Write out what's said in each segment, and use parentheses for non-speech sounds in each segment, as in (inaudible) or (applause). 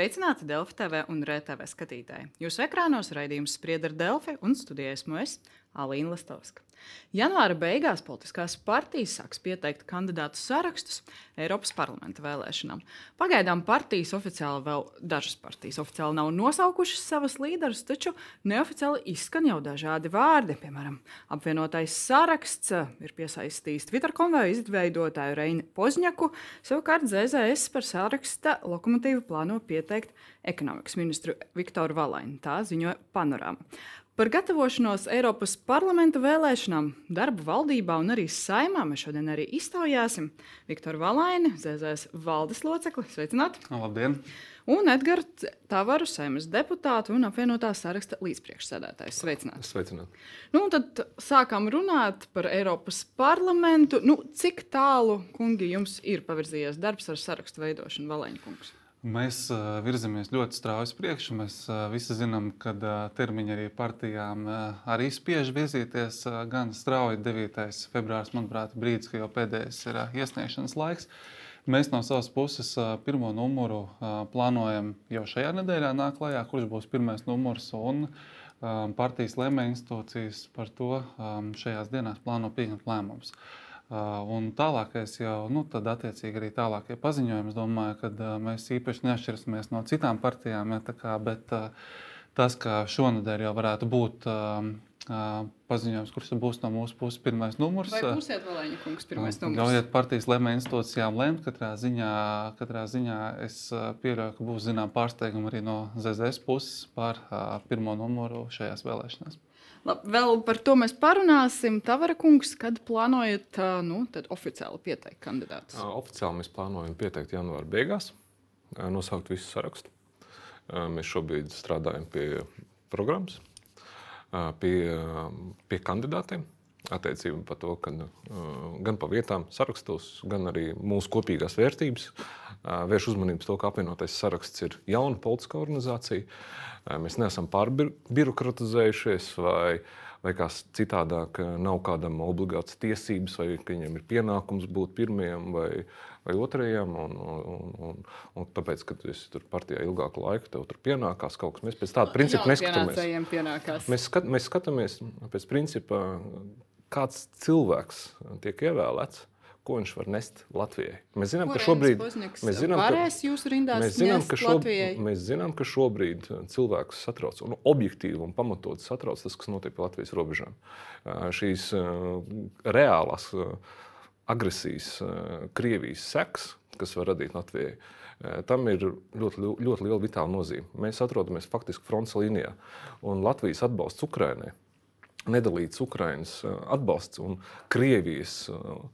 Sveicināti Delfi TV un RTV skatītāji. Jūsu ekrānos raidījums sprieda ar Delfi un studijā esmu es, Alīna Lastovska. Janvāra beigās politiskās partijas sāks pieteikt kandidātu sarakstus Eiropas parlamenta vēlēšanām. Pagaidām partijas oficiāli vēl dažas partijas oficiāli nav nosaukušas savas līderus, taču neoficiāli izskan jau dažādi vārdi. Piemēram, apvienotais saraksts ir piesaistījis Twitter konveju izveidotāju Reinu Pozņaku, savukārt ZZS par saraksta lokomotīvu plāno pieteikt ekonomikas ministru Viktoru Valainu. Tā ziņoja Panorama. Par gatavošanos Eiropas parlamenta vēlēšanām, darbu valdībā un arī saimā mēs šodien arī iztaujāsim Viktoru Valaini, ZZS valdes locekli. Sveicināti! Labdien! Un Edgars Tavaru, saimnes deputātu un apvienotā saraksta līdzpriekšsēdētājs. Sveicināti! Sveicināti. Nu, tad sākām runāt par Eiropas parlamentu. Nu, cik tālu, kungi, jums ir pavirzījies darbs ar sarakstu veidošanu, Valēņa kungs? Mēs virzamies ļoti strauji uz priekšu. Mēs visi zinām, ka termiņi arī partijām arī spiež virzīties gan strauji. 9. februāris, manuprāt, ir brīdis, kad jau pēdējais ir iesniegšanas laiks. Mēs no savas puses pirmo numuru plānojam jau šajā nedēļā, nāk klajā, kurš būs pirmais numurs. Um, partijas lēmēja institūcijas par to šajās dienās plāno pieņemt lēmumus. Un tālākais jau, nu, tad attiecīgi arī tālākie paziņojumi. Es domāju, ka mēs īpaši neatšķirsimies no citām partijām, ja, kā, bet tas, ka šonadēļ jau varētu būt paziņojums, kurš būs no mūsu puses pirmais numurs. Vai būsiet vēl kungs pirmais numurs? Ļaujiet partijas lēmēju institūcijām lemt. Katrā ziņā, katrā ziņā es pieļauju, ka būs zinām pārsteigumi arī no ZZS puses par pirmo numuru šajās vēlēšanās. Labi, vēl par to mēs parunāsim. Tavara kungs, kad plānojat nu, oficiāli pieteikt kandidātus? Oficiāli mēs plānojam pieteikt janvāra beigās, nosaukt visu sarakstu. Mēs šobrīd strādājam pie programmas, pie, pie kandidātiem. Attiecībā par to, ka gan pa vietām sarakstos, gan arī mūsu kopīgās vērtības vērš uzmanību to, ka apvienotais saraksts ir jauna politiska organizācija mēs neesam pārbirokratizējušies vai, vai kā citādāk, nav kādam obligāts tiesības, vai viņiem ir pienākums būt pirmajam vai, vai otrajam. Un, un, un, un tāpēc, ka tu esi tur partijā ilgāku laiku, tev tur pienākās kaut kas. Mēs pēc tāda principa neskatāmies. Mēs, skat, mēs skatāmies pēc principa, kāds cilvēks tiek ievēlēts ko viņš var nest Latvijai. Mēs zinām, ka šobrīd mēs zinām, ka, mēs zinām, ka, šobrīd, mēs zinām, ka šobrīd uh, cilvēkus satrauc un objektīvi un pamatot satrauc tas, kas notiek pie Latvijas robežām. Uh, šīs uh, reālās agresijas, Krievijas seks, kas var radīt Latvijai. Tam ir ļoti, ļoti liela vitāla nozīme. Mēs atrodamies faktiski frontes līnijā, un Latvijas atbalsts Ukraiņai, nedalīts Ukraiņas atbalsts un Krievijas uh,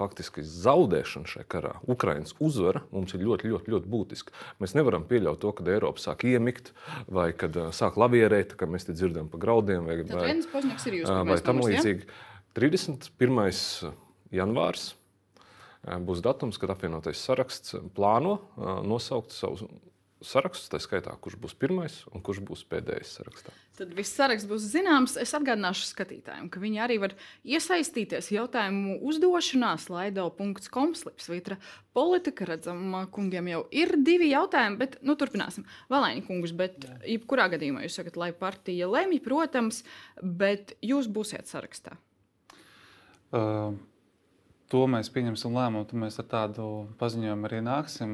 faktiski zaudēšana šajā karā, Ukraiņas uzvara mums ir ļoti, ļoti, ļoti būtiska. Mēs nevaram pieļaut to, ka Eiropa sāk iemikt vai kad sāk lavierēt, kā mēs te dzirdam pa graudiem vai, vai, vai tam līdzīgi. Ja? 31. janvārs būs datums, kad apvienotais saraksts plāno nosaukt savu saraksts, tā skaitā, kurš būs pirmais un kurš būs pēdējais sarakstā. Tad viss saraksts būs zināms. Es atgādināšu skatītājiem, ka viņi arī var iesaistīties jautājumu uzdošanā, slaido.com slipsvītra politika. Redzam, kungiem jau ir divi jautājumi, bet nu, turpināsim. Valēņa kungus, bet Jā. jebkurā gadījumā jūs sakat, lai partija lemj, protams, bet jūs būsiet sarakstā. Uh. To mēs pieņemsim lēmumu, tad mēs ar tādu paziņojumu arī nāksim.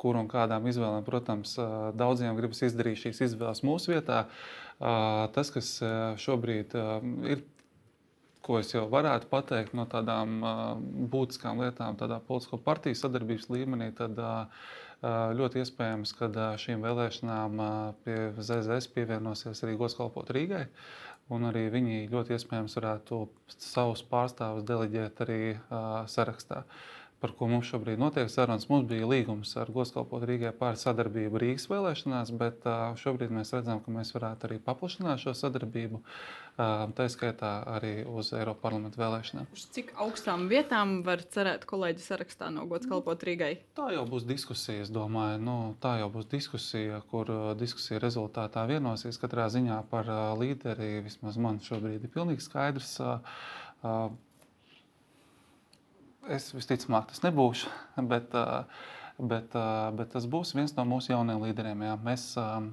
Kur un kādām izvēlēm, protams, daudziem gribas izdarīt šīs izvēles mūsu vietā. Tas, kas šobrīd ir, ko es jau varētu pateikt no tādām būtiskām lietām, tādā politisko partiju sadarbības līmenī, tad ļoti iespējams, ka šīm vēlēšanām pie ZZS pievienosies arī Goskalpot Rīgai. Uh, Un arī viņi ļoti iespējams varētu savus pārstāvus deleģēt arī uh, sarakstā. Uh, par ko mums šobrīd notiek sarunas. Mums bija līgums ar Goskalpotu Rīgai par sadarbību Rīgas vēlēšanās, bet šobrīd mēs redzam, ka mēs varētu arī paplašināt šo sadarbību, tā skaitā arī uz Eiropas parlamentu vēlēšanām. Uz cik augstām vietām var cerēt kolēģi sarakstā no Goskalpotu Rīgai? Tā jau būs diskusija, es domāju. Nu, tā jau būs diskusija, kur diskusija rezultātā vienosies katrā ziņā par līderi. Vismaz man šobrīd ir pilnīgi skaidrs Es visticamāk, tas nebūšu. Bet, Bet, bet tas būs viens no mūsu jaunajiem līderiem. Jā. Mēs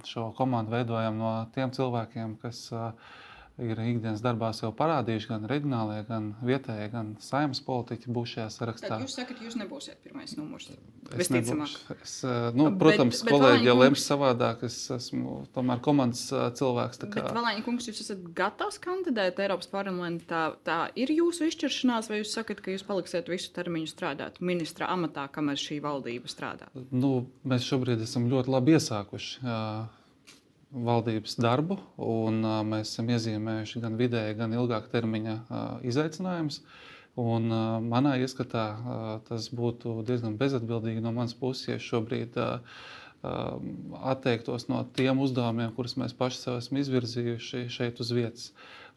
šo komandu veidojam no tiem cilvēkiem, kas ir ikdienas darbā jau parādījuši gan reģionālie, gan vietējie, gan saimnes politiķi būs šajā sarakstā. Tad jūs sakat, jūs nebūsiet pirmais numurs. Es nebūšu. Es, nu, protams, bet, bet kolēģi jau lems savādāk. Es esmu tomēr komandas cilvēks. Kā... Bet, Valēņa kungs, jūs esat gatavs kandidēt Eiropas parlamentā. Tā ir jūsu izšķiršanās, vai jūs sakat, ka jūs paliksiet visu termiņu strādāt ministra amatā, kamēr šī valdība strādā? Nu, mēs šobrīd esam ļoti labi iesākuši. Uh, valdības darbu, un mēs esam iezīmējuši gan vidēja, gan ilgāka termiņa izaicinājumus. Un, uh, manā ieskatā uh, tas būtu diezgan bezatbildīgi no manas puses, ja šobrīd uh, atteiktos no tiem uzdevumiem, kurus mēs paši sev esam izvirzījuši šeit uz vietas.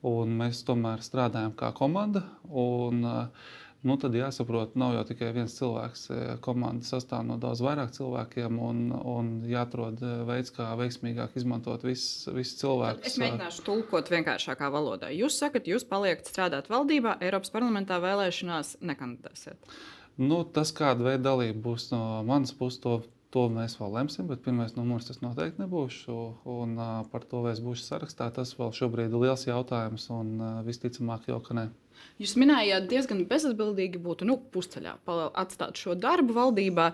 Un mēs tomēr strādājam kā komanda. Un, uh, nu, tad jāsaprot, nav jau tikai viens cilvēks. E, komanda sastāv no daudz vairāk cilvēkiem, un, un jāatrod e, veids, kā veiksmīgāk izmantot visus vis cilvēkus. Es mēģināšu tulkot vienkāršākā valodā. Jūs sakat, jūs paliekat strādāt valdībā, Eiropas parlamentā vēlēšanās nekandidēsiet. Nu, tas, kāda veida dalība būs no manas puses, to, to mēs vēl lemsim, bet pirmais numurs tas noteikti nebūs. Un uh, par to, es būšu sarakstā, tas vēl šobrīd ir liels jautājums, un uh, visticamāk jau, ka ne. Jūs minējāt, diezgan bezatbildīgi būtu nu, pusceļā atstāt šo darbu valdībā.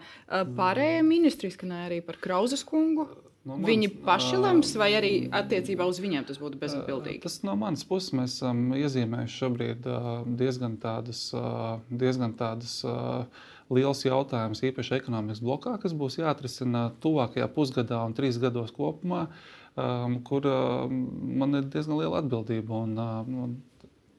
Pārējie ministri skanēja arī par Krauzes kungu. No mans, Viņi paši lems, vai arī attiecībā uz viņiem tas būtu bezatbildīgi? Tas no manas puses mēs esam iezīmējuši šobrīd diezgan tādas, diezgan tādas liels jautājums, īpaši ekonomikas blokā, kas būs jāatrisina tuvākajā pusgadā un trīs gados kopumā, kur man ir diezgan liela atbildība. Un, un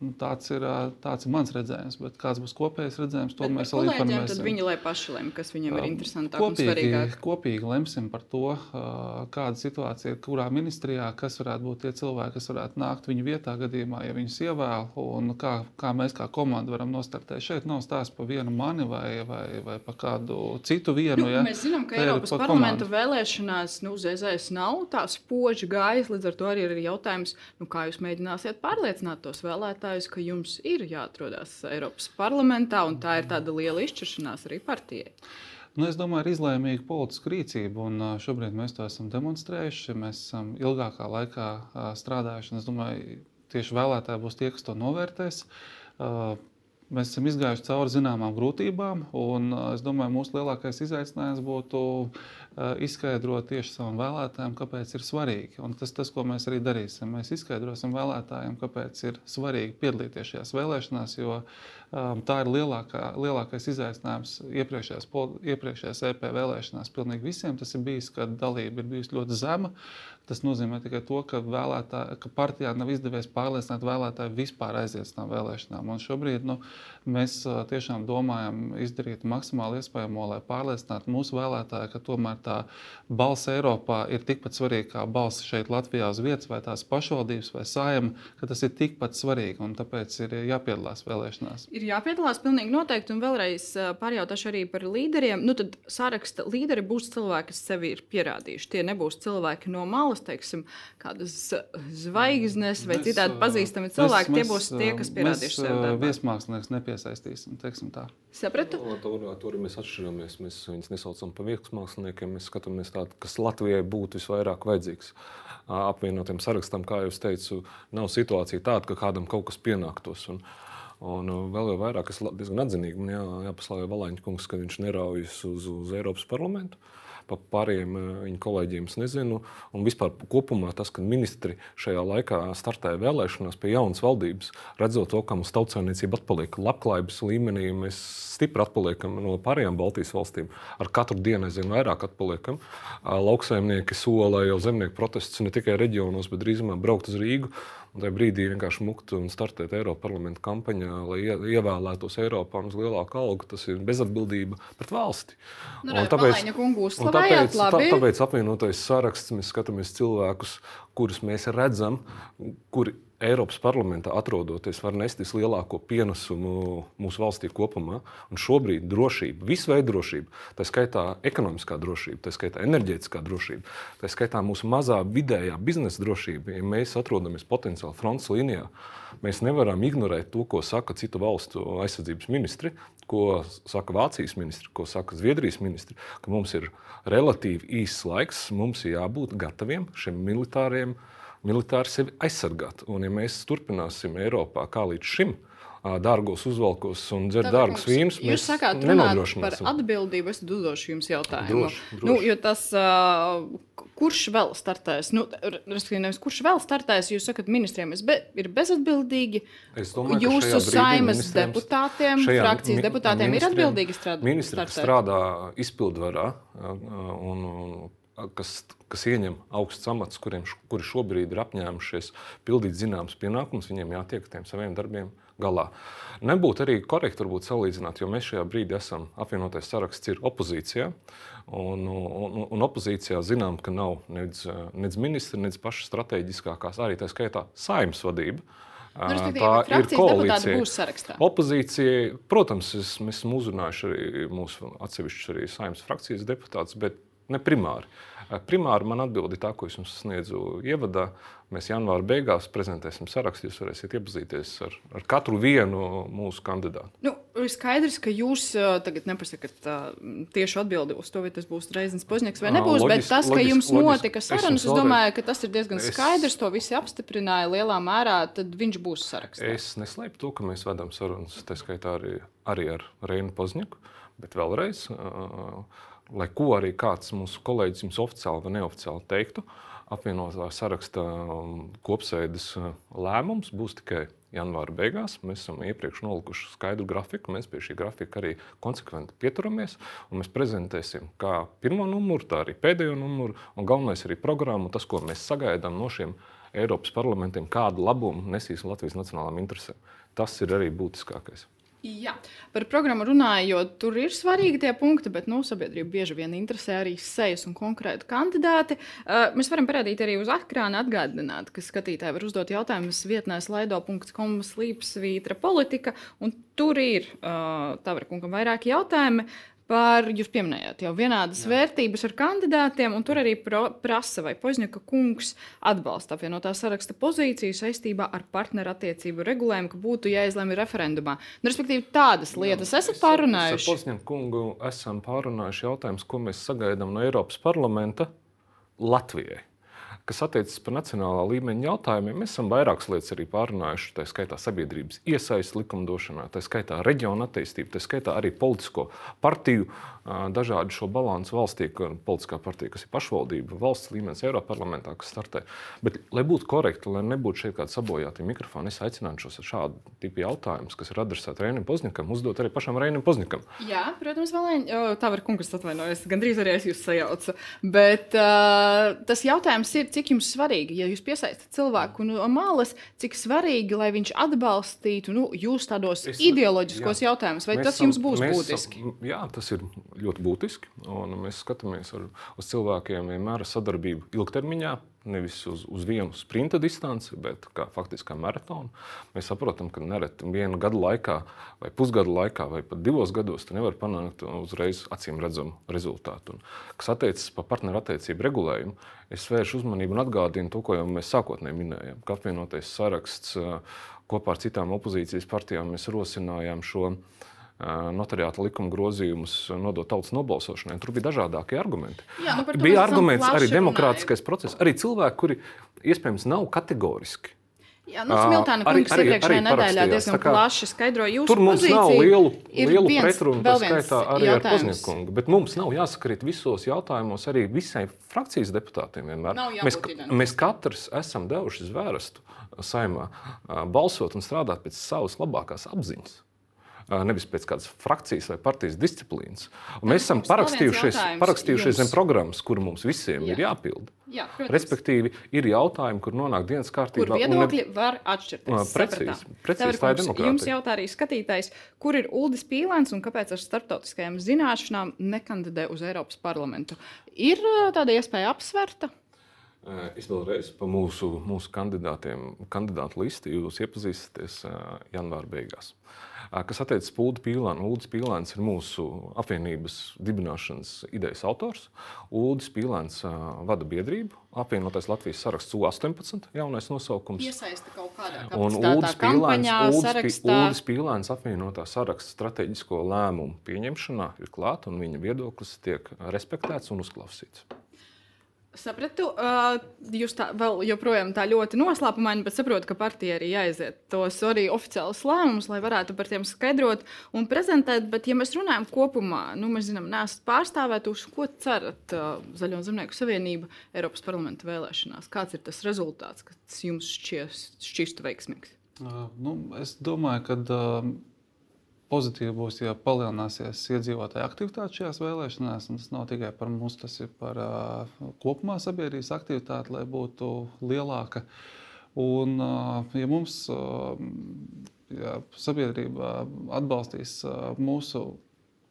Nu, tāds ir, tāds ir mans redzējums, bet kāds būs kopējais redzējums, to bet mēs vēl informēsim. Tad viņi lai paši lem, kas viņiem ir interesantāk kopīgi, un svarīgāk. Kopīgi lemsim par to, kāda situācija ir kurā ministrijā, kas varētu būt tie cilvēki, kas varētu nākt viņu vietā gadījumā, ja viņus ievēl, un kā, kā mēs kā komanda varam nostartēt. Šeit nav stāsts par vienu mani vai, vai, vai par kādu citu vienu. Nu, ja? Mēs zinām, ka Eiropas parlamenta komandu. vēlēšanās nu, ZZS nav tā spoži gājis, līdz ar to arī ir jautājums, nu, kā jūs mēģināsiet pārliecināt tos vēlētājus priecājos, ka jums ir jāatrodas Eiropas parlamentā, un tā ir tāda liela izšķiršanās arī partijai. Nu, es domāju, ir izlēmīga politiska rīcība, un šobrīd mēs to esam demonstrējuši. Mēs esam ilgākā laikā strādājuši, un es domāju, tieši vēlētāji būs tie, kas to novērtēs. Mēs esam izgājuši cauri zināmām grūtībām, un es domāju, mūsu lielākais izaicinājums būtu izskaidrot tieši savam vēlētājam, kāpēc ir svarīgi. Un tas, tas, ko mēs arī darīsim, mēs izskaidrosim vēlētājiem, kāpēc ir svarīgi piedalīties šajās vēlēšanās, jo um, tā ir lielākā, lielākais izaicinājums iepriekšējās, iepriekšējās EP vēlēšanās. Pilnīgi visiem tas ir bijis, ka dalība ir bijusi ļoti zema. Tas nozīmē tikai to, ka, vēlētā, ka partijā nav izdevies pārliecināt vēlētāju vispār aiziet no vēlēšanām. Un šobrīd nu, mēs tiešām domājam izdarīt maksimāli iespējamo, lai pārliecinātu mūsu vēlētāju, ka tomēr tā balss Eiropā ir tikpat svarīga kā balss šeit Latvijā uz vietas, vai tās pašvaldības vai saima, ka tas ir tikpat svarīgi un tāpēc ir jāpiedalās vēlēšanās. Ir jāpiedalās pilnīgi noteikti un vēlreiz pārjautāšu arī par līderiem. Nu, tad saraksta līderi būs cilvēki, kas sevi ir pierādījuši. Tie nebūs cilvēki no malas, teiksim, kādas zvaigznes vai mēs, citādi pazīstami cilvēki. Mēs, tie būs tie, kas pierādījuši sevi. Viesmākslinieks nepiesaistīsim, teiksim tā. Sapratu? Tur, tur mēs atšķiramies. Mēs viņus nesaucam par viesmāksliniekiem mēs skatāmies tādu, kas Latvijai būtu visvairāk vajadzīgs. Apvienotiem sarakstam, kā jau teicu, nav situācija tāda, ka kādam kaut kas pienāktos. Un, Un vēl jau vairāk, es diezgan atzinīgi man jā, jāpaslāpja Valaņa kungs, ka viņš neraujas uz, uz Eiropas parlamentu. Uh, par pārējiem eh, viņa kolēģiem es nezinu. Un vispār kopumā tas, ka ministri šajā laikā startēja vēlēšanās pie jaunas valdības, redzot to, ka mums tautsājumniecība atpaliek labklājības līmenī, mēs stipri atpaliekam no pārējām Baltijas valstīm. Ar katru dienu aizvien vairāk atpaliekam. Lauksaimnieki sola jau zemnieku protestus ne tikai reģionos, bet drīzumā braukt uz Rīgu tajā brīdī vienkārši mukt un startēt Eiropas parlamenta kampaņā, lai ievēlētos Eiropā uz lielāku algu. Tas ir bezatbildība pret valsti. Nu, un tāpēc, tāpēc, tā, tāpēc apvienotais saraksts mēs skatāmies cilvēkus, kurus mēs redzam, kuri Eiropas parlamentā atrodoties, var nest vislielāko pienesumu mūsu valstī kopumā. Un šobrīd drošība, visu veidu drošība, tā skaitā ekonomiskā drošība, tā skaitā enerģētiskā drošība, tā skaitā mūsu mazā vidējā biznesa drošība, ja mēs atrodamies potenciāli frontes līnijā, mēs nevaram ignorēt to, ko saka citu valstu aizsardzības ministri, ko saka Vācijas ministri, ko saka Zviedrijas ministri, ka mums ir relatīvi īss laiks, mums ir jābūt gataviem šiem militāriem militāri sevi aizsargāt. Un, ja mēs turpināsim Eiropā kā līdz šim, dārgos uzvalkos un dzert dārgus vīnus. Jūs sakāt, par atbildību. Es uzdošu jums jautājumu. Droši, droši. Nu, jo tas, uh, kurš vēl startēs, nu, nevis kurš vēl startēs, jūs sakat, ministriem be, ir bezatbildīgi. Domāju, Jūsu saimas deputātiem, frakcijas deputātiem ir atbildīgi strādāt. Ministri strādā izpildvarā. Un, un, kas, kas ieņem augstus amatus, kuriem, kuri šobrīd ir apņēmušies pildīt zināmas pienākumus, viņiem jātiek ar tiem saviem darbiem galā. Nebūtu arī korekti varbūt salīdzināt, jo mēs šajā brīdī esam apvienotais saraksts, ir opozīcijā. Un, un, un opozīcijā zinām, ka nav nec, nec ministra, nec paša strateģiskākās, arī tā skaitā saimnes vadība. Nu, tā ir koalīcija. Opozīcija, protams, es, mēs esam uzrunājuši arī mūsu atsevišķus arī saimnes frakcijas deputātus, bet ne primāri. Eh, primāri man atbildi tā, ko es jums sniedzu ievadā. Mēs janvāra beigās prezentēsim sarakstu. Jūs varēsiet iepazīties ar, ar katru vienu mūsu kandidātu. Nu, ir skaidrs, ka jūs uh, tagad nepasakāt uh, tieši atbildi uz to, vai tas būs Reizes Pozņaks vai nebūs. Loģis, bet tas, ka loģis, jums loģis, notika sarunas, es, es domāju, ka tas ir diezgan es, skaidrs. To visi apstiprināja lielā mērā. Tad viņš būs sarakstā. Es neslēpu to, ka mēs vedam sarunas, tā skaitā arī, arī ar Reinu Pozņaku. Bet vēlreiz. Uh, lai ko arī kāds mūsu kolēģis jums oficiāli vai neoficiāli teiktu, apvienotā saraksta um, kopsēdes uh, lēmums būs tikai janvāra beigās. Mēs esam iepriekš nolikuši skaidru grafiku. Mēs pie šī grafika arī konsekventi pieturamies. Mēs prezentēsim kā pirmo numuru, tā arī pēdējo numuru, un galvenais arī programmu, tas, ko mēs sagaidām no šiem Eiropas parlamentiem, kādu labumu nesīs Latvijas nacionālām interesēm. Tas ir arī būtiskākais. Jā, par programmu runājot, tur ir svarīgi tie punkti, bet nu, sabiedrība bieži vien interesē arī sejas un konkrēti kandidāti. Uh, mēs varam parādīt arī uz ekrāna, atgādināt, ka skatītāji var uzdot jautājumus vietnē slaido.com slīpsvītra politika, un tur ir uh, Tavra kungam vairāki jautājumi. Par, jūs pieminējāt jau vienādas Jā. vērtības ar kandidātiem, un tur arī pro, prasa, vai Požņaka kungs atbalsta apvienotā saraksta pozīciju saistībā ar partnerattiecību regulējumu, ka būtu jāizlemj referendumā. Nu, respektīvi, tādas lietas Jā, esat pārunājuši. Ar Požņaka kungu esam pārunājuši jautājumus, ko mēs sagaidām no Eiropas parlamenta Latvijai. Kas attiecas par nacionālā līmeņa jautājumiem, mēs esam vairākas lietas arī pārunājuši. Tā skaitā sabiedrības iesaistīšanās likumdošanā, tā skaitā reģiona attīstība, tā skaitā arī politisko partiju dažādu šo balansu valstī, gan politiskā partija, kas ir pašvaldība, valsts līmenis, Eiropas parlamentā, kas startē. Bet, lai būtu korekti, lai nebūtu šeit kāda sabojāta mikrofona, es aicinātu šos šādu tipu jautājumus, kas ir adresēti Reinam Poznikam, uzdot arī pašam Reinam Poznikam. Jā, protams, vēl tā var kungs atvainojas, gandrīz arī es jūs sajaucu. Bet uh, tas jautājums ir, cik jums svarīgi, ja jūs piesaistat cilvēku no malas, cik svarīgi, lai viņš atbalstītu nu, jūs tādos es, ideoloģiskos jā, jautājumus, vai tas jums būs būtiski? Esam, jā, tas ir ļoti būtiski. Mēs skatāmies ar, uz cilvēkiem vienmēr ar sadarbību ilgtermiņā, nevis uz, uz vienu sprinta distanci, bet kā faktiski kā maratonu. Mēs saprotam, ka nereti vienu gadu laikā, vai pusgadu laikā, vai pat divos gados nevar panākt uzreiz acīm redzamu rezultātu. Un, kas attiecas par partnerattiecību regulējumu, es vēršu uzmanību un atgādinu to, ko jau mēs sākotnēji minējām, ka apvienotais saraksts kopā ar citām opozīcijas partijām mēs rosinājām šo notariāta likuma grozījumus nodot tautas nobalsošanai. Tur bija dažādākie argumenti. Jā, nu bija arguments arī demokrātiskais process, arī cilvēki, kuri iespējams nav kategoriski. Jā, nu, Smiltāna kungs iepriekšējā nedēļā diezgan plaši skaidroja jūsu Tur mums pozīciju. nav lielu, lielu pretrunu, tā skaitā arī jautājums. ar Pozņakungu. Bet mums nav jāsakrīt visos jautājumos arī visai frakcijas deputātiem vienmēr. Mēs, mēs katrs esam devuši zvērstu saimā balsot un strādāt pēc savas labākās apziņas nevis pēc kādas frakcijas vai partijas disciplīnas. Un mēs esam parakstījušies, parakstījušies zem programmas, kur mums visiem Jā. ir jāpild. Jā, protams. Respektīvi, ir jautājumi, kur nonāk dienas kārtībā. Kur viedokļi ne... var atšķirties. Precīzi, precīzi tā ir demokrātija. Jums jautā arī skatītājs, kur ir Uldis Pīlēns un kāpēc ar starptautiskajām zināšanām nekandidē uz Eiropas parlamentu. Ir tāda iespēja apsverta? Es vēlreiz par mūsu, mūsu kandidātiem, kandidātu listi jūs iepazīsieties janvāra beigās. Kas attiecas Pūdu Pīlānu, Ulris Pīlāns ir mūsu apvienības dibināšanas idejas autors. Ulris Pīlāns vada biedrību, apvienotais Latvijas saraksts U18, jaunais nosaukums. Iesaista kaut kādā Un Ulris Pīlāns, apvienotā saraksta strateģisko lēmumu pieņemšanā ir klāt un viņa viedoklis tiek respektēts un uzklausīts. Sapratu, uh, jūs tā vēl joprojām tā ļoti noslēpumaini, bet saprotu, ka partija arī jāiziet tos arī oficiālus lēmumus, lai varētu par tiem skaidrot un prezentēt. Bet, ja mēs runājam kopumā, nu, mēs zinām, nesat pārstāvētuši, ko cerat uh, Zaļo zemnieku savienība Eiropas parlamenta vēlēšanās? Kāds ir tas rezultāts, kas jums šķiest, šķistu veiksmīgs? Uh, nu, es domāju, ka. Uh, pozitīvi būs, ja palielināsies iedzīvotāju aktivitāte šajās vēlēšanās. Tas nav tikai par mums, tas ir par uh, kopumā sabiedrības aktivitāti, lai būtu lielāka. Un, uh, ja mums uh, ja sabiedrība atbalstīs uh, mūsu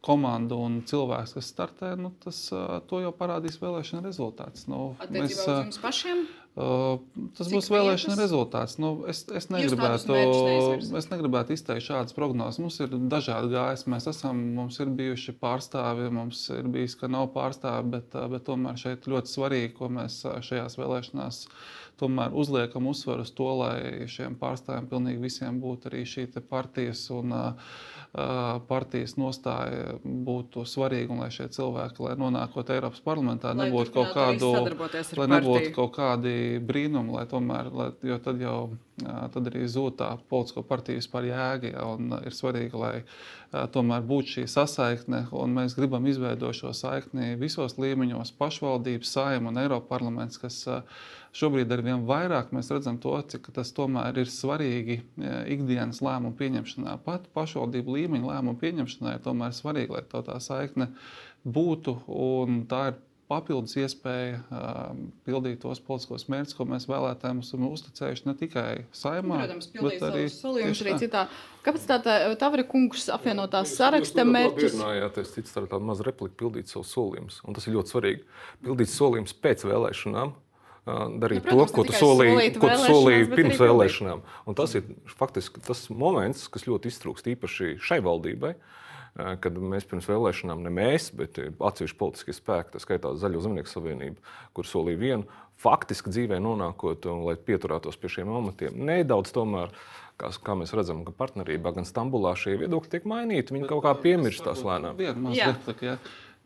komanda un cilvēks, kas startē, nu, tas to jau parādīs vēlēšana rezultāts. Nu, Attiecībā mēs, uz jums pašiem? Uh, tas Cik būs vēlēšana vietas? rezultāts. Nu, es, es, negribētu, es negribētu izteikt šādas prognozes. Mums ir dažādi gājumi. Mēs esam, mums ir bijuši pārstāvji, mums ir bijis, ka nav pārstāvji, bet, bet tomēr šeit ļoti svarīgi, ko mēs šajās vēlēšanās tomēr uzliekam uzsvaru uz to, lai šiem pārstāvjiem pilnīgi visiem būtu arī šī partijas un uh, partijas nostāja būtu svarīga un lai šie cilvēki, lai nonākot Eiropas parlamentā, lai nebūtu kaut, kādu, lai nebūtu kaut kādi brīnumi, lai tomēr, lai, jo tad jau tad arī zūd tā politisko partiju vispār jēga. Ja, ir svarīgi, lai tomēr būtu šī sasaikne, un mēs gribam izveidot šo saikni visos līmeņos - pašvaldības, saima un Eiropas parlaments, kas šobrīd ar vien vairāk mēs redzam to, cik tas tomēr ir svarīgi ikdienas lēmumu pieņemšanā. Pat pašvaldību līmeņa lēmumu pieņemšanā ir tomēr svarīgi, lai tā saikne būtu, un tā ir papildus iespēja uh, pildīt tos politiskos mērķus, ko mēs vēlētājiem esam uzticējuši ne tikai saimā, Protams, bet arī, arī citā. Kāpēc tā Tavra kungs apvienotās saraksta mērķus? Jūs cits tādu mazu repliku pildīt savus solījumus, un tas ir ļoti svarīgi. Pildīt solījumus pēc vēlēšanām. Darīt nu, protams, to, ko tu solīji, ko tu solīji pirms vēlēšanām. Un tas ir faktiski tas moments, kas ļoti iztrūkst īpaši šai valdībai. Uh, kad mēs pirms vēlēšanām, ne mēs, bet atsevišķi politiskie spēki, tā skaitā Zaļo zemnieku savienību, kur solīja vienu, faktiski dzīvē nonākot un lai pieturētos pie šiem amatiem. Nedaudz tomēr, kā, kā mēs redzam, ka partnerībā gan Stambulā šie viedokļi tiek mainīti, viņi kaut kā piemirstās lēnām. Viena mazliet, ja.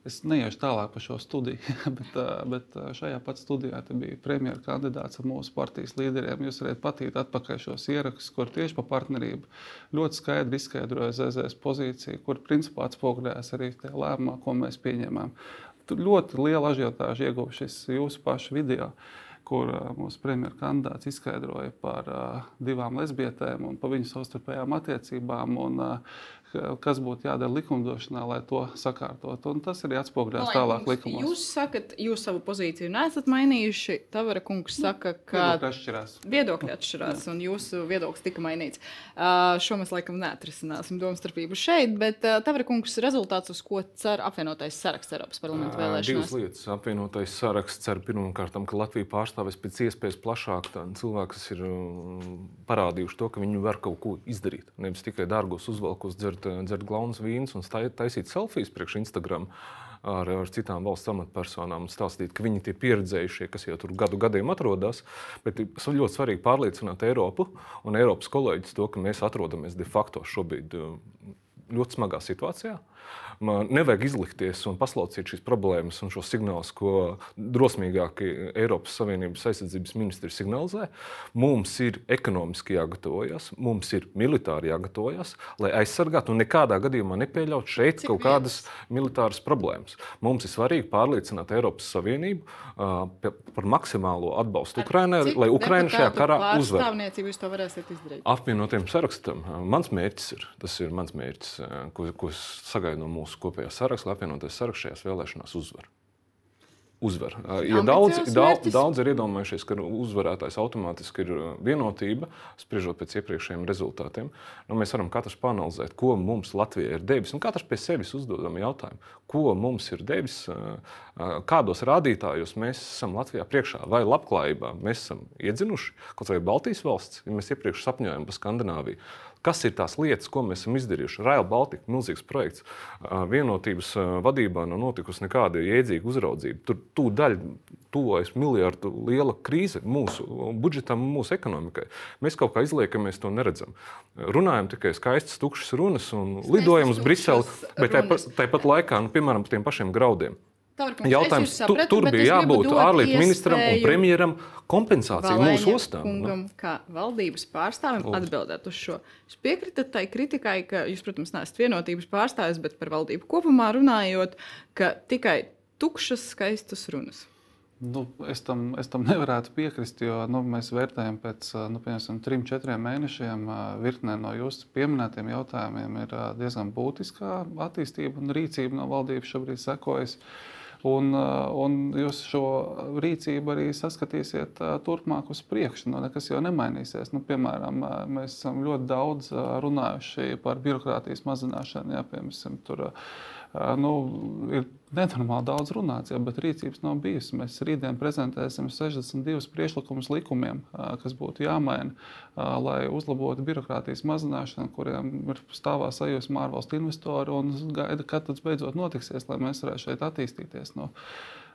Es neiešu tālāk par šo studiju, (laughs) bet, bet šajā pat studijā bija premjeras kandidāts ar mūsu partijas līderiem. Jūs varat patīt atpakaļ šos ierakstus, kur tieši par partnerību ļoti skaidri izskaidroja ZZS pozīciju, kur principā atspoguļojas arī tie lēmumi, ko mēs pieņēmām. Tur ļoti liela ažiotāža ieguva šis jūsu pašu video kur mūsu premjerministra kandidāts izskaidroja par uh, divām lesbietēm un par viņu savstarpējām attiecībām. Un, uh, kas būtu jādara likumdošanā, lai to sakārtotu. Un tas arī atspoguļojas tālāk likumos. Jūs sakat, jūs savu pozīciju neesat mainījuši. Tavara kungs nu, saka, ka viedokļi atšķirās. Viedokļi atšķirās un jūsu viedoklis tika mainīts. Uh, šo mēs laikam neatrisināsim domstarpību šeit, bet uh, Tavara kungs rezultāts, uz ko cer apvienotais saraksts Eiropas parlamenta vēlēšanās? Divas lietas. Apvienotais saraksts cer pirmkārt, ka Latvija pārstāvēs pēc iespējas plašāk cilvēku, kas ir parādījuši to, ka viņi var kaut ko izdarīt. Nevis tikai dārgos uzvalkos dzert dzert, dzert glaunas vīnus un taisīt selfijas priekš Instagram. Ar, ar citām valsts amatpersonām stāstīt, ka viņi ir pieredzējušie, kas jau tur gadu gadiem atrodas. Bet ir ļoti svarīgi pārliecināt Eiropu un Eiropas kolēģis to, ka mēs atrodamies de facto šobrīd ļoti smagā situācijā. Man nevajag izlikties un paslaucīt šīs problēmas un šos signālus, ko drosmīgākie Eiropas Savienības aizsardzības ministri signalizē. Mums ir ekonomiski jāgatavojas, mums ir militāri jāgatavojas, lai aizsargātu un nekādā gadījumā nepieļautu šeit Cik kaut kādas viens? militāras problēmas. Mums ir svarīgi pārliecināt Eiropas Savienību uh, par maksimālo atbalstu Ukrainai, lai Ukraina šajā karā uzvarētu. Apvienotiem sarakstam. Mans mērķis ir, tas ir mans mērķis, ko, ko es sagaidu no mūsu kopējā saraksta, lai apvienotais saraksts šajās vēlēšanās uzvar. uzvar. Ja daudz, daudz, daudz ir iedomājušies, ka uzvarētājs automātiski ir vienotība, spriežot pēc iepriekšējiem rezultātiem, nu, mēs varam katrs panalizēt, ko mums Latvijai ir devis. Un katrs pie sevis uzdodam jautājumu, ko mums ir devis, kādos rādītājos mēs esam Latvijā priekšā, vai labklājībā mēs esam iedzinuši, kaut vai Baltijas valsts, ja mēs iepriekš sapņojam par Skandināviju. Kas ir tās lietas, ko mēs esam izdarījuši? Rail Baltica, milzīgs projekts. Vienotības vadībā nav notikusi nekāda jēdzīga uzraudzība. Tur tūdaļ tuvojas miljardu liela krīze mūsu budžetam, mūsu ekonomikai. Mēs kaut kā izliekamies, to neredzam. Runājam tikai skaistas, tukšas runas un uz Briseli, bet tāpat, tāpat laikā, nu, piemēram, par tiem pašiem graudiem. Tavrkungs, Jautājums sapratu, tu, tur bija jābūt ārlietu ministram un premjeram kompensāciju mūsu ostām. Nu. Kungam, nu. kā valdības pārstāvim Lūdzu. atbildēt uz šo. Jūs piekritat tai kritikai, ka jūs, protams, neesat vienotības pārstāvis, bet par valdību kopumā runājot, ka tikai tukšas, skaistas runas. Nu, es, tam, es tam nevarētu piekrist, jo nu, mēs vērtējam pēc nu, trim, četriem mēnešiem. Virknē no jūsu pieminētiem jautājumiem ir diezgan būtiska attīstība un rīcība no valdības šobrīd sekojas. Un, un jūs šo rīcību arī saskatīsiet turpmāk uz priekšu. Nu, nekas jau nemainīsies. Nu, piemēram, mēs esam ļoti daudz runājuši par birokrātijas mazināšanu. Jā, piemēram, tur, nu, ir nenormāli daudz runāts, jau, bet rīcības nav bijusi. Mēs rītdien prezentēsim 62 priekšlikumus likumiem, kas būtu jāmaina, lai uzlabotu birokrātijas mazināšanu, kuriem ir stāvā sajūsmā ārvalstu investori un gaida, kad tas beidzot notiksies, lai mēs varētu šeit attīstīties. No, Um,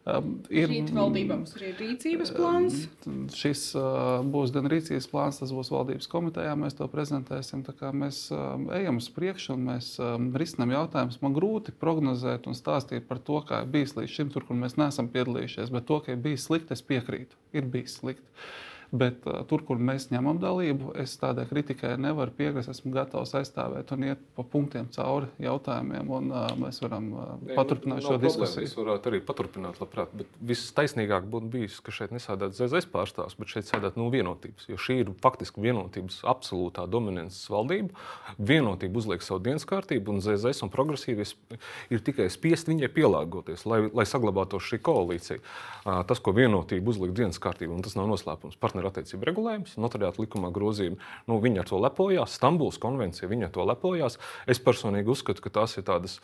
ir Rīt valdībām arī rīcības plāns. Šis uh, būs gan rīcības plāns, tas būs valdības komitejā. Mēs to prezentēsim. Mēs uh, ejam uz priekšu un mēs um, risinām jautājumus. Man grūti prognozēt un stāstīt par to, kā ir bijis līdz šim, tur, kur mēs neesam piedalījušies. Bet to, ka ir bijis slikti, es piekrītu. Ir bijis slikti. Bet uh, tur, kur mēs ņemam dalību, es tādai kritikai nevaru piekrist. Esmu gatavs aizstāvēt un iet pa punktiem cauri jautājumiem, un uh, mēs varam uh, ne, paturpināt šo diskusiju. Mēs varētu arī paturpināt, labprāt. Bet viss taisnīgāk būtu bijis, ka šeit nesēdētu ZZS pārstāvs, bet šeit sēdētu no vienotības. Jo šī ir faktiski vienotības absolūtā dominances valdība. Vienotība uzliek savu dienas kārtību, un ZZS un progresīvie ir tikai spiest viņai pielāgoties, lai, lai saglabātos šī koalīcija. Uh, tas, ko vienotība uzliek dienas kārtībā, un tas nav noslēpums. Partneri partnerattiecību regulējums, notariāta likumā grozījumi. Nu, viņi ar to lepojās, Stambulas konvencija, viņi ar to lepojās. Es personīgi uzskatu, ka tās ir tādas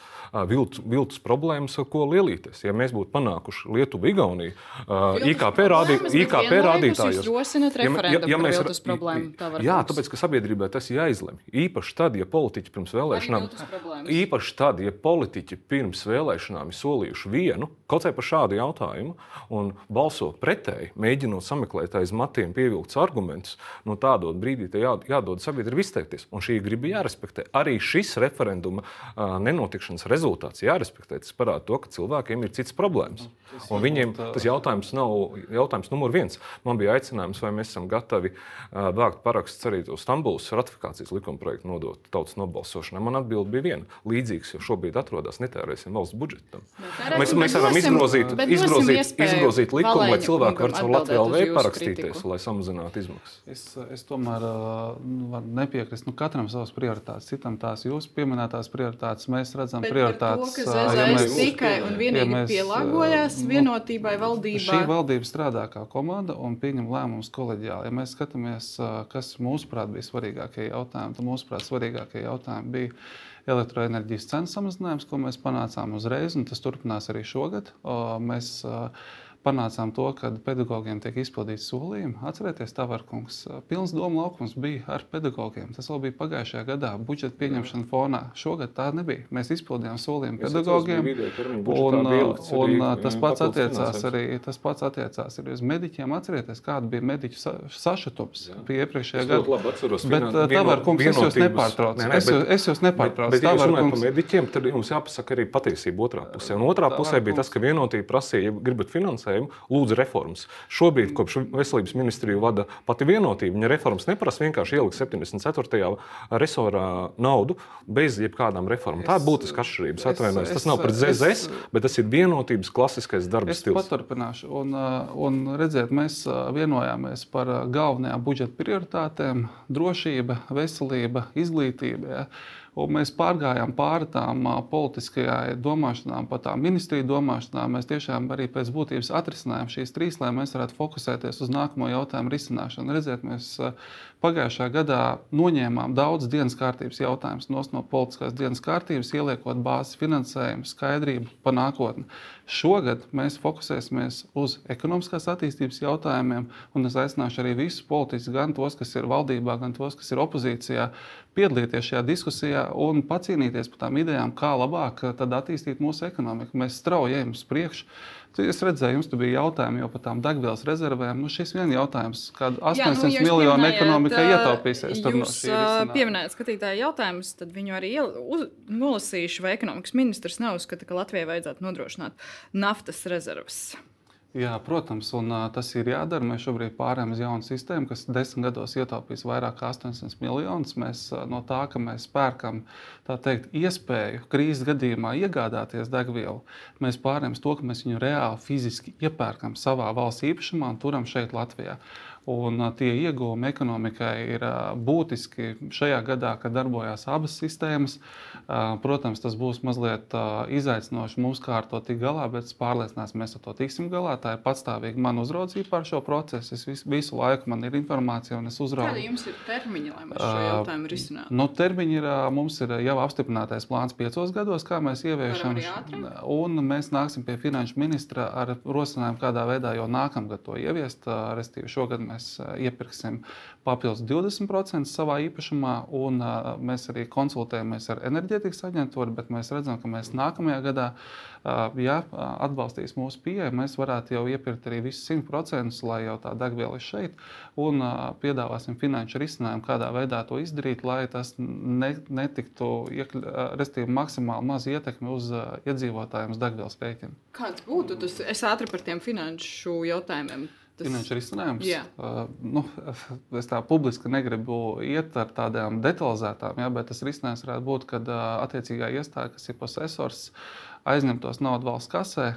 viltus, viltus problēmas, ar ko lielīties. Ja mēs būtu panākuši Lietuvu, Igauniju, uh, IKP, rādī, IKP rādītājos, ja, ja, ja mēs problēmu, jā, tāpēc, ka sabiedrībai tas ir jāizlemj. Īpaši tad, ja politiķi pirms vēlēšanām, īpaši tad, ja politiķi pirms vēlēšanām ir solījuši vienu, kaut vai par šādu jautājumu, un balso pretēji, mēģinot sameklēt aiz matiem citiem pievilkts argumentus, no tādā brīdī jā, jādod sabiedrībai izteikties. Un šī griba jārespektē. Arī šis referenduma uh, nenotikšanas rezultāts jārespektē. Tas parāda to, ka cilvēkiem ir cits problēmas. Un viņiem tas jautājums nav jautājums numur viens. Man bija aicinājums, vai mēs esam gatavi uh, vākt parakstus arī uz Stambulas ratifikācijas likuma projektu nodot tautas nobalsošanai. Man atbild bija viena. Līdzīgs jau šobrīd atrodas, netērēsim valsts budžetam. Mēs, mēs varam izgrozīt, izgrozīt, izgrozīt likumu, lai cilvēki varētu caur Latviju LV parakstīties, lai samazinātu izmaksas. Es, es tomēr nu, nepiekrītu. Nu, katram savas prioritātes, citam tās jūsu pieminētās prioritātes. Mēs redzam Bet prioritātes. To, ja mēs tikai un vienīgi ja mēs, pielāgojās nu, vienotībai valdībā. Šī valdība strādā kā komanda un pieņem lēmumus koleģiāli. Ja mēs skatāmies, kas mūsuprāt bija svarīgākie jautājumi, tad mūsuprāt svarīgākie jautājumi bija elektroenerģijas cenu samazinājums, ko mēs panācām uzreiz, un tas turpinās arī šogad. Mēs, panācām to, ka pedagogiem tiek izpildīti solījumi. Atcerieties, Tavarkungs, pilns doma laukums bija ar pedagogiem. Tas vēl bija pagājušajā gadā, budžeta pieņemšana fonā. Šogad tā nebija. Mēs izpildījām solījumu pedagogiem. Un, un tas, pats attiecās arī, tas pats attiecās arī uz mediķiem. Atcerieties, kāda bija mediķu sa sašutums pie iepriekšējā gada. Atceros, bet, Tavarkungs, es jūs nepatraucu. Nē, nē, es, es jūs nepatraucu. Bet, bet, ja runājam par mediķiem, tad jums jāpasaka arī patiesība otrā pusē. Un otrā pusē bija tas, ka vienotība prasīja, ja gribat finansēt, finansējumu, lūdzu reformas. Šobrīd, kopš veselības ministriju vada pati vienotība, viņa reformas neprasa vienkārši ielikt 74. resorā naudu bez jebkādām reformām. Tā ir būtiska atšķirība. Atvainojos, tas nav pret ZZS, bet tas ir vienotības klasiskais darba es stils. Es paturpināšu. Un, uh, un redziet, mēs uh, vienojāmies par uh, galvenajām budžeta prioritātēm - drošība, veselība, izglītība. Ja? Un mēs pārgājām pāri tām politiskajai domāšanām, pa tām ministriju domāšanām. Mēs tiešām arī pēc būtības atrisinājām šīs trīs, lai mēs varētu fokusēties uz nākamo jautājumu risināšanu. Redziet, mēs Pagājušā gadā noņēmām daudz dienas kārtības jautājumus no politiskās dienas kārtības, ieliekot bāzes finansējumu, skaidrību par nākotni. Šogad mēs fokusēsimies uz ekonomiskās attīstības jautājumiem, un es aicināšu arī visus politiķus, gan tos, kas ir valdībā, gan tos, kas ir opozīcijā, piedalīties šajā diskusijā un pacīnīties par tām idejām, kā labāk attīstīt mūsu ekonomiku. Mēs strauji ejam uz priekšu. Es redzēju, jums bija jautājumi par tām degvielas rezervēm. Nu, šis viens jautājums, kāda 800 Jā, nu, miljonu ekonomika ietaupīsies. Jūs no pieminējāt skatītāju jautājumus, tad viņu arī uz, nolasīšu, vai ekonomikas ministrs neuzskata, ka Latvijai vajadzētu nodrošināt naftas rezerves. Jā, protams, un uh, tas ir jādara. Mēs šobrīd pārējām uz jaunu sistēmu, kas desmit gados ietaupīs vairāk kā 800 miljonus. Mēs uh, no tā, ka mēs pērkam teikt, iespēju krīzes gadījumā iegādāties degvielu, mēs pārējām uz to, ka mēs viņu reāli fiziski iepērkam savā valsts īpašumā un turam šeit Latvijā. Un tie ieguvumi ekonomikai ir būtiski šajā gadā, kad darbojās abas sistēmas. Protams, tas būs mazliet izaicinoši mums kā ar to tikt galā, bet es pārliecināts, mēs ar to tiksim galā. Tā ir patstāvīga mana uzraudzība par šo procesu. Es visu, visu laiku man ir informācija un es uzraugu. Kādi jums ir termiņi, lai mēs šo jautājumu risinātu? Nu, termiņi ir, mums ir jau apstiprinātais plāns piecos gados, kā mēs ieviešam. Un mēs nāksim pie finanšu ministra ar rosinājumu, kādā veidā jau nākamgad to ieviest. Restīvi šogad mēs iepirksim papildus 20% savā īpašumā, un mēs arī konsultējamies ar enerģētikas aģentūru, bet mēs redzam, ka mēs nākamajā gadā, ja atbalstīs mūsu pieeja, mēs varētu jau iepirkt arī visus 100%, lai jau tā degviela ir šeit, un piedāvāsim finanšu risinājumu, kādā veidā to izdarīt, lai tas ne, netiktu respektīvi maksimāli maz ietekmi uz iedzīvotājiem uz degvielas rēķina. Kāds būtu tas? Es ātri par tiem finanšu jautājumiem Tas... Finanšu risinājums. Jā. Uh, nu, es tā publiski negribu iet ar tādām detalizētām, jā, bet tas risinājums varētu būt, ka uh, attiecīgā iestāde, kas ir posesors, uh, aizņemtos naudu valsts kasē,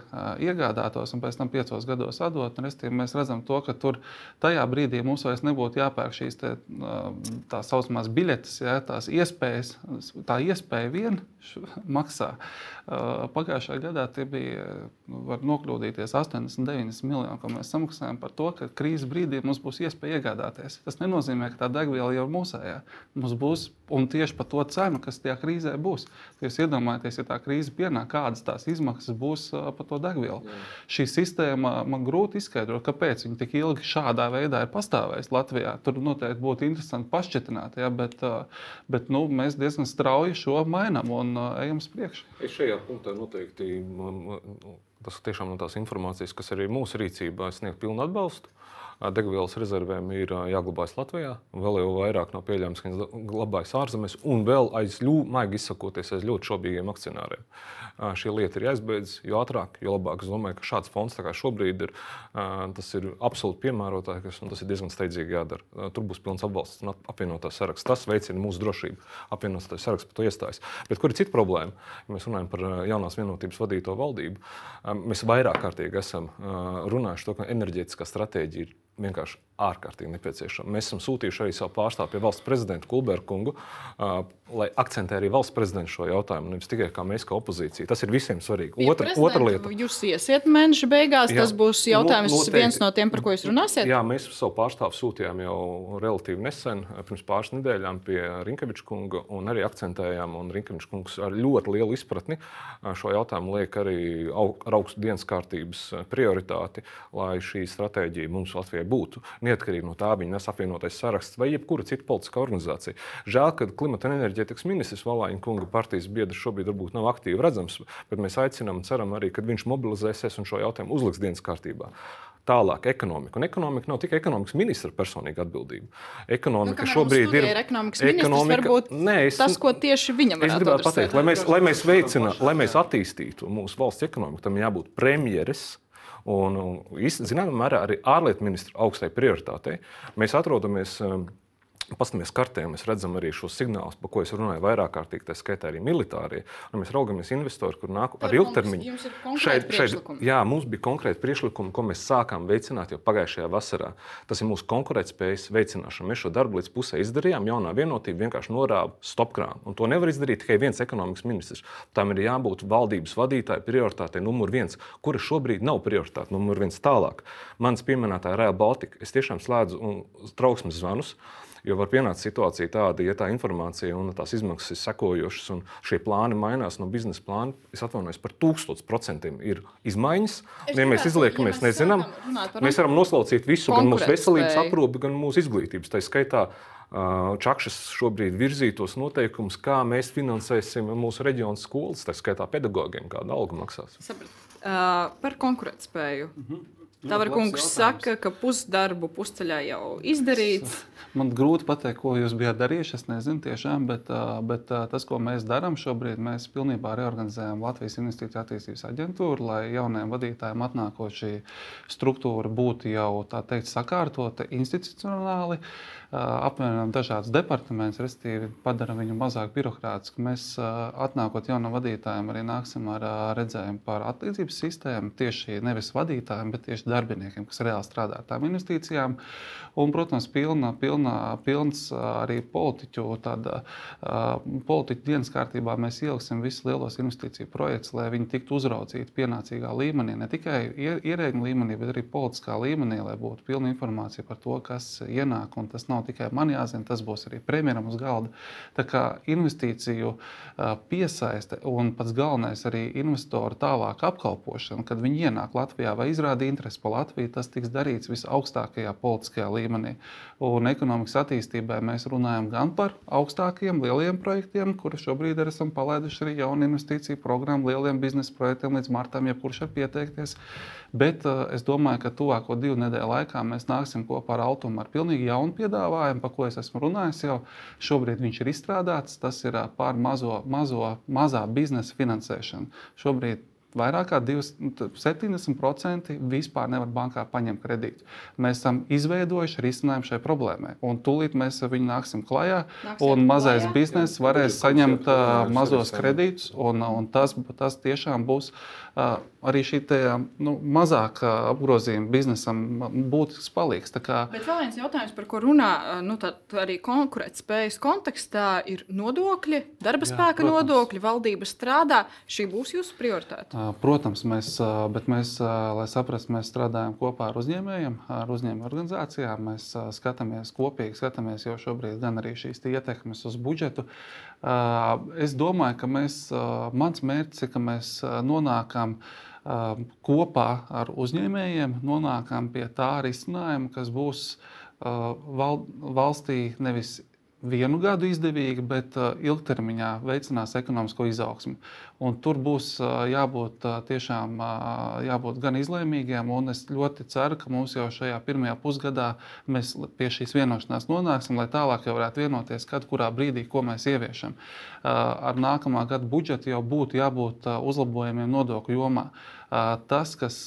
iegādātos un pēc tam piecos gados atdot. Restīvi, mēs redzam, to, ka tur tajā brīdī mums vairs nebūtu jāpērk šīs te, tā saucamās biļetes, ja, tās iespējas. Tā iespēja vien maksā. Pagājušajā gadā tie bija nokļūdīties 89 miljoni, ko mēs samaksājam par to, ka krīzes brīdī mums būs iespēja iegādāties. Tas nenozīmē, ka tā degviela jau ir mūsējā. Mums būs un tieši par to cenu, kas tajā krīzē būs. Jūs iedomājieties, ja tā krīze pienāk, kādas tās izmaksas būs par to degvielu. Jā. Šī sistēma man grūti izskaidrot, kāpēc viņa tik ilgi šādā veidā ir pastāvējusi Latvijā. Tur noteikti būtu interesanti pašķitināt, ja, bet, bet nu, mēs diezgan strauji šo mainām un ejam uz priekšu. Es šajā punktā noteikti. Tas tiešām no tās informācijas, kas arī mūsu rīcībā sniegt pilnu atbalstu. Degvielas rezervēm ir jāglabājas Latvijā. Vēl jau vairāk nav pieļaujams, ka viņas glabājas ārzemēs un vēl aiz ļoti, izsakoties, aiz ļoti šaubīgiem akcionāriem. Šī lieta ir jāizbeidz, jo ātrāk, jo labāk. Es domāju, ka šāds fonds šobrīd ir, tas ir absolūti piemērotāks un tas ir diezgan steidzīgi jādara. Tur būs pilns atbalsts un apvienotās saraksts. Tas veicina mūsu drošību. Apvienotās saraksts par to iestājas. Bet kur ir cita problēma? Ja mēs runājam par jaunās vienotības vadīto valdību, mēs vairāk kārtīgi esam runājuši par to, ka enerģētiskā stratēģija ir vienkārši ārkārtīgi nepieciešama. Mēs esam sūtījuši arī savu pārstāvu pie valsts prezidenta Kulberga kungu, uh, lai akcentē arī valsts prezidents šo jautājumu, nevis tikai kā mēs, kā opozīcija. Tas ir visiem svarīgi. Otra, otra lieta. Jūs iesiet mēneša beigās, jā, tas būs jautājums noteikti. viens no tiem, par ko jūs runāsiet? Jā, mēs savu pārstāvu sūtījām jau relatīvi nesen, pirms pāris nedēļām pie Rinkeviča kunga, un arī akcentējām, un Rinkeviča kungs ar ļoti lielu izpratni šo jautājumu liek arī ar augstu dienas kārtības prioritāti, lai šī stratēģija mums Latvijai būtu. Neatkarīgi no tā, viņa nes apvienotais saraksts vai jebkura cita politiska organizācija. Žēl, ka klimata un enerģētikas ministrs Valāņa kunga partijas biedrs šobrīd varbūt nav aktīvi redzams, bet mēs aicinām un ceram arī, ka viņš mobilizēsies un šo jautājumu uzliks dienas kārtībā. Tālāk, ekonomika. Un ekonomika nav tikai ekonomikas ministra personīga atbildība. Ekonomika nu, šobrīd ir. Ekonomikas ekonomika, varbūt nē, es, tas, ko tieši viņam ir. Es gribētu pateikt, lai mēs, lai mēs veicinātu, lai mēs attīstītu mūsu valsts ekonomiku, tam jābūt premjeras Un, zināmā mērā, arī ārlietu ministra augstai prioritātei. Mēs atrodamies um, paskatāmies kartē, mēs redzam arī šos signālus, par ko es runāju vairāk kārtīgi, tā skaitā arī militārie. Un mēs raugamies investori, kur nāk ar ilgtermiņu. Šeit, šeit, jā, mums bija konkrēti priekšlikumi, ko mēs sākām veicināt jau pagājušajā vasarā. Tas ir mūsu konkurētspējas veicināšana. Mēs šo darbu līdz pusē izdarījām. Jaunā vienotība vienkārši norāva stopkrānu. Un to nevar izdarīt tikai viens ekonomikas ministrs. Tam ir jābūt valdības vadītāja prioritātei numur viens, kura šobrīd nav prioritāte numur viens tālāk. Mans pieminētā Real Baltica. Es tiešām slēdzu trauksmes zvanus. Jo var pienākt situācija tāda, ja tā informācija un tās izmaksas ir sekojošas, un šie plāni mainās no biznesa plāna. Es atvainojos par tūkstošu procentiem ir izmaiņas. Es ja mēs izliekamies, ja mēs nezinām, mēs varam noslaucīt visu, gan mūsu veselības aprūpi, gan mūsu izglītības. Tā skaitā Čakšas šobrīd virzītos noteikumus, kā mēs finansēsim mūsu reģionu skolas, tā skaitā pedagogiem, kāda alga maksās. Sabrat. Uh, par konkurētspēju. Mm -hmm. Tavarkungs saka, ka pusdarbu pusceļā jau izdarīts. (laughs) Man grūti pateikt, ko jūs bijat darījuši. Es nezinu tiešām, bet, bet tas, ko mēs darām šobrīd, mēs pilnībā reorganizējam Latvijas Investīciju attīstības aģentūru, lai jaunajiem vadītājiem atnākot šī struktūra būtu jau tā teikt sakārtota institucionāli. Uh, apvienojam dažādus departamentus, respektīvi padaram viņu mazāk birokrātisku. Mēs atnākot jaunam vadītājam arī nāksim ar redzējumu par atlīdzības sistēmu tieši nevis vadītājiem, bet tieši darbiniekiem, kas reāli strādā ar tām investīcijām. Un, protams, pilna, pilna, pilns arī politiķu, tāda, politiķu dienas kārtībā mēs ieliksim visus lielos investīciju projektus, lai viņi tiktu uzraudzīti pienācīgā līmenī, ne tikai ierēģiņa līmenī, bet arī politiskā līmenī, lai būtu pilna informācija par to, kas ienāk un tas nav nav tikai man jāzina, tas būs arī premjeram uz galda. Tā kā investīciju piesaiste un pats galvenais arī investoru tālāk apkalpošana, kad viņi ienāk Latvijā vai izrāda interesi par Latviju, tas tiks darīts visaugstākajā politiskajā līmenī. Un ekonomikas attīstībai mēs runājam gan par augstākiem, lieliem projektiem, kurus šobrīd arī esam palaiduši arī jaunu investīciju programmu, lieliem biznesa projektiem līdz martam, jebkurš var pieteikties. Bet es domāju, ka tuvāko divu nedēļu laikā mēs nāksim kopā ar Altumu ar pilnīgi jaunu piedāvājumu, par ko es esmu runājis jau. Šobrīd viņš ir izstrādāts. Tas ir pār mazo, mazo, mazā biznesa finansēšanu. Šobrīd Vairāk kā 70% vispār nevar bankā paņemt kredītu. Mēs esam izveidojuši risinājumu šai problēmai. Un tūlīt mēs ar viņu nāksim klajā. Nāksim un mazais bizness varēs saņemt mazos kredītus. Un, un tas, tas tiešām būs arī šī te, nu, mazākā apgrozījuma biznesam būtisks palīgs. Kā... Bet vēl viens jautājums, par ko runā nu, arī konkurētspējas kontekstā, ir nodokļi, darba spēka Jā, nodokļi, valdība strādā. Šī būs jūsu prioritāte? Protams, mēs, bet mēs, lai saprastu, mēs strādājam kopā ar uzņēmējiem, ar uzņēmēju organizācijām. Mēs skatāmies kopīgi, skatāmies jau šobrīd gan arī šīs ietekmes uz budžetu. Es domāju, ka mēs, mans mērķis ir, ka mēs nonākam kopā ar uzņēmējiem nonākam pie tā risinājuma, kas būs val, valstī nevis vienu gadu izdevīga, bet uh, ilgtermiņā veicinās ekonomisko izaugsmu. Un tur būs uh, jābūt uh, tiešām jābūt gan izlēmīgiem, un es ļoti ceru, ka mums jau šajā pirmajā pusgadā mēs pie šīs vienošanās nonāksim, lai tālāk jau varētu vienoties, kad kurā brīdī ko mēs ieviešam. Ar nākamā gada budžetu jau būtu jābūt uzlabojumiem nodokļu jomā. Tas, kas,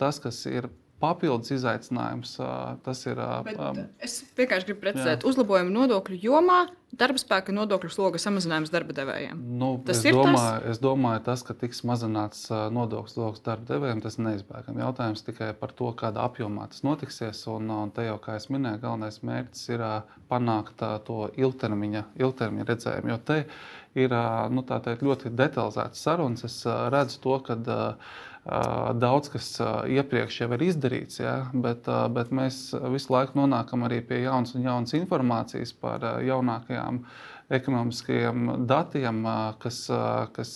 tas, kas ir papildus izaicinājums. Tas ir. Bet es vienkārši gribu precizēt, uzlabojumu nodokļu jomā, darba spēka nodokļu sloga samazinājums darba devējiem. Nu, tas ir domāju, tas? Es domāju, tas, ka tiks mazināts nodokļu sloks darba devējiem, tas ir neizbēgami. Jautājums tikai par to, kādā apjomā tas notiksies. Un, un te jau, kā es minēju, galvenais mērķis ir panākt to ilgtermiņa, ilgtermiņa redzējumu. Jo te ir nu, teikt, ļoti detalizētas sarunas. Es redzu to, ka Daudz kas iepriekš jau ir izdarīts, ja, bet, bet mēs visu laiku nonākam arī pie jaunas un jaunas informācijas par jaunākajām ekonomiskajiem datiem, kas, kas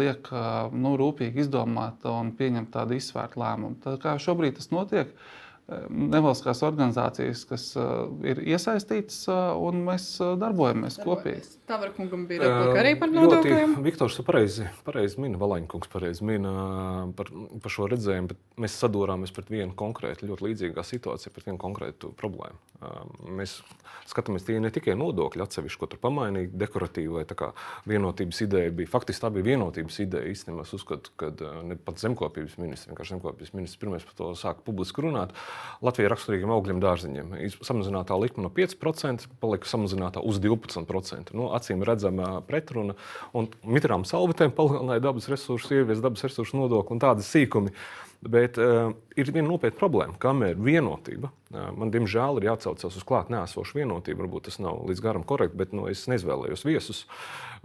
liek nu, rūpīgi izdomāt un pieņemt tādu izsvērtu lēmumu. Tā kā šobrīd tas notiek, uh, nevalstiskās organizācijas, kas ir iesaistītas, un mēs uh, darbojamies kopīgi. Tavarkungam bija replika arī par nodokļiem. Viktors pareizi, pareizi mina, Valaņkungs pareizi mina par, par šo redzējumu, bet mēs sadūrāmies pret vienu konkrētu, ļoti līdzīgā situācijā, pret vienu konkrētu problēmu. Mēs skatāmies tie ne tikai nodokļi atsevišķi, ko tur pamainīt, dekoratīvi vai tā kā vienotības ideja bija. Faktiski tā bija vienotības ideja īstenībā. Es uzskatu, ka ne pat zemkopības ministrs, vienkārši zemkopības ministrs pirmais par to sāka publiski runāt. Uh, Latvijai raksturīgiem augļiem dārziņiem. Samazinātā likme no 5% palika samazinātā uz 12%. Nu, acīm redzama pretruna. Un mitrām salvetēm palielināja dabas resursus, ievies dabas resursu nodokli un tādas sīkumi. Bet uh, ir viena nopietna problēma, kamēr vienotība. Uh, man, diemžēl, ir jāatcaucas uz klāt nēsošu vienotību. Varbūt tas nav līdz garam korekti, bet nu, es neizvēlējos viesus.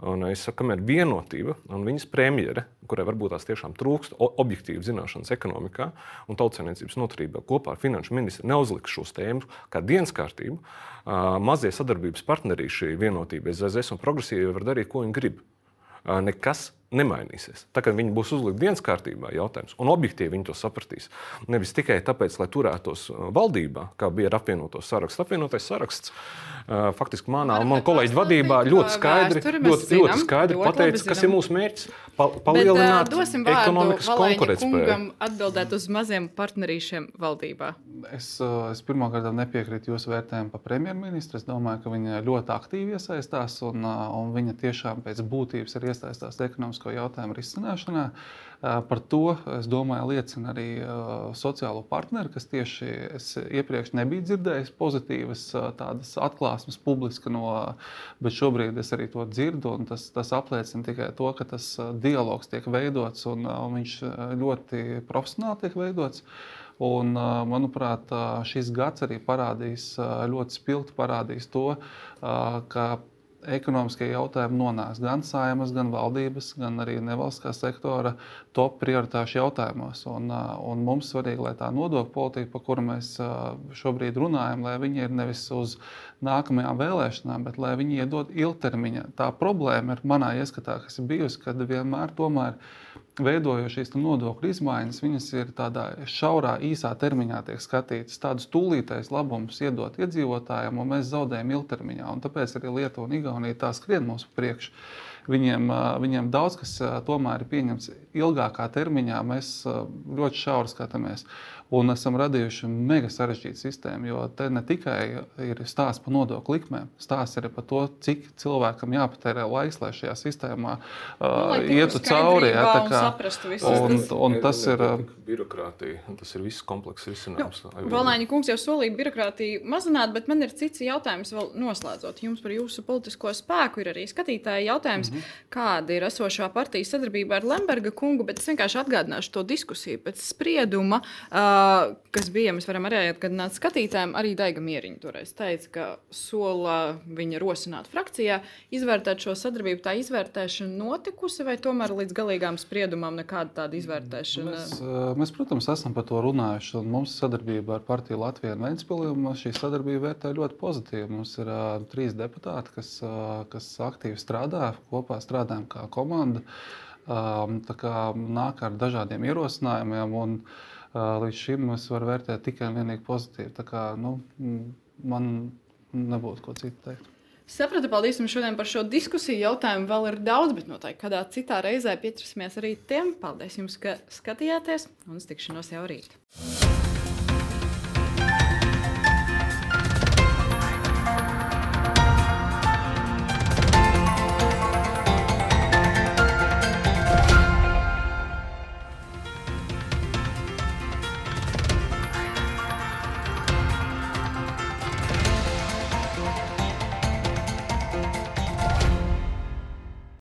Un es saku, kamēr vienotība un viņas premjere, kurai varbūt tās tiešām trūkst objektīvu zināšanas ekonomikā un tautsēmniecības noturībā, kopā ar finanšu ministru neuzliks šos tēmas kā dienas kārtību, uh, mazie sadarbības partneri šī vienotība, ZZS un progresīvi var darīt, ko viņi grib. Nekas nemainīsies. Tā kā viņi būs uzlikti dienas kārtībā, jautājums, un objektīvi viņi to sapratīs. Nevis tikai tāpēc, lai turētos uh, valdībā, kā bija ar apvienoto sarakstu. Apvienotais saraksts uh, faktiski manā un man kolēģi vadībā ļoti skaidri, ļoti, ļoti skaidri pateica, kas ir mūsu mērķis. Pa, palielināt Bet, uh, ekonomikas konkurētspēju. Atbildēt uz maziem partnerīšiem valdībā. Es, uh, es pirmkārt nepiekrītu jūsu vērtējumu par premjerministru. Es domāju, ka viņa ļoti aktīvi iesaistās un, un viņa tiešām pēc būtības ir iesaistās ekonomiskā ekonomisko jautājumu risināšanā. Par to, es domāju, liecina arī sociālo partneri, kas tieši es iepriekš nebiju dzirdējis pozitīvas tādas atklāsmes publiski, no, bet šobrīd es arī to dzirdu. Tas, tas apliecina tikai to, ka tas dialogs tiek veidots un, un viņš ļoti profesionāli tiek veidots. Un, manuprāt, šis gads arī parādīs, ļoti spilgti parādīs to, ka ekonomiskie jautājumi nonāks gan saimas, gan valdības, gan arī nevalstiskā sektora top prioritāšu jautājumos. Un, un mums svarīgi, lai tā nodokļu politika, par kuru mēs šobrīd runājam, lai viņi ir nevis uz nākamajām vēlēšanām, bet lai viņi iedod ilgtermiņa. Tā problēma ir manā ieskatā, kas ir bijusi, kad vienmēr tomēr veidojot šīs nodokļu izmaiņas, viņas ir tādā šaurā, īsā termiņā tiek skatītas. Tādus tūlītējus labumus iedot iedzīvotājiem, un mēs zaudējam ilgtermiņā. Un tāpēc arī Lietuva un Igaunija tā skrien mums priekšā. Viņiem, viņiem daudz kas tomēr ir pieņemts ilgākā termiņā. Mēs ļoti šauri skatāmies un esam radījuši mega sarežģītu sistēmu. Jo te ne tikai ir stāsts par nodokļu likmēm, stāsts arī par to, cik cilvēkam jāpatērē laiks, lai šajā sistēmā nu, uh, ietu cauri. Jā, tā kā un, un tas ir birokrātija. Tas ir viss komplekss risinājums. Nu, Valēņa kungs jau solīja birokrātiju mazināt, bet man ir cits jautājums vēl noslēdzot. Jums par jūsu politisko spēku ir arī skatītāji jautājums, mm -hmm. kāda ir esošā partijas sadarbība ar Lemberga kungu, bet es vienkārši atgādināšu to diskusiju pēc sprieduma. Uh, kas bija, mēs varam arī atgādināt skatītājiem, arī Daiga Mieriņa toreiz teica, ka sola viņa rosināt frakcijā, izvērtēt šo sadarbību. Tā izvērtēšana notikusi, vai tomēr līdz galīgām spriedumam nekāda tāda izvērtēšana? Mēs, mēs, protams, esam par to runājuši. Mums sadarbība ar partiju Latviju un Ventspili, šī sadarbība vērtē ļoti pozitīvi. Mums ir uh, trīs deputāti, kas, uh, kas aktīvi strādā, kopā strādājam kā komanda. Um, nāk ar dažādiem ierosinājumiem. Un, uh, līdz šim es varu vērtēt tikai un vienīgi pozitīvi. Tā kā, nu, man nebūtu ko citu teikt. Sapratu, paldies jums šodien par šo diskusiju. Jautājumu vēl ir daudz, bet noteikti kādā citā reizē pieķersimies arī tiem. Paldies jums, ka skatījāties un uz tikšanos jau rīt.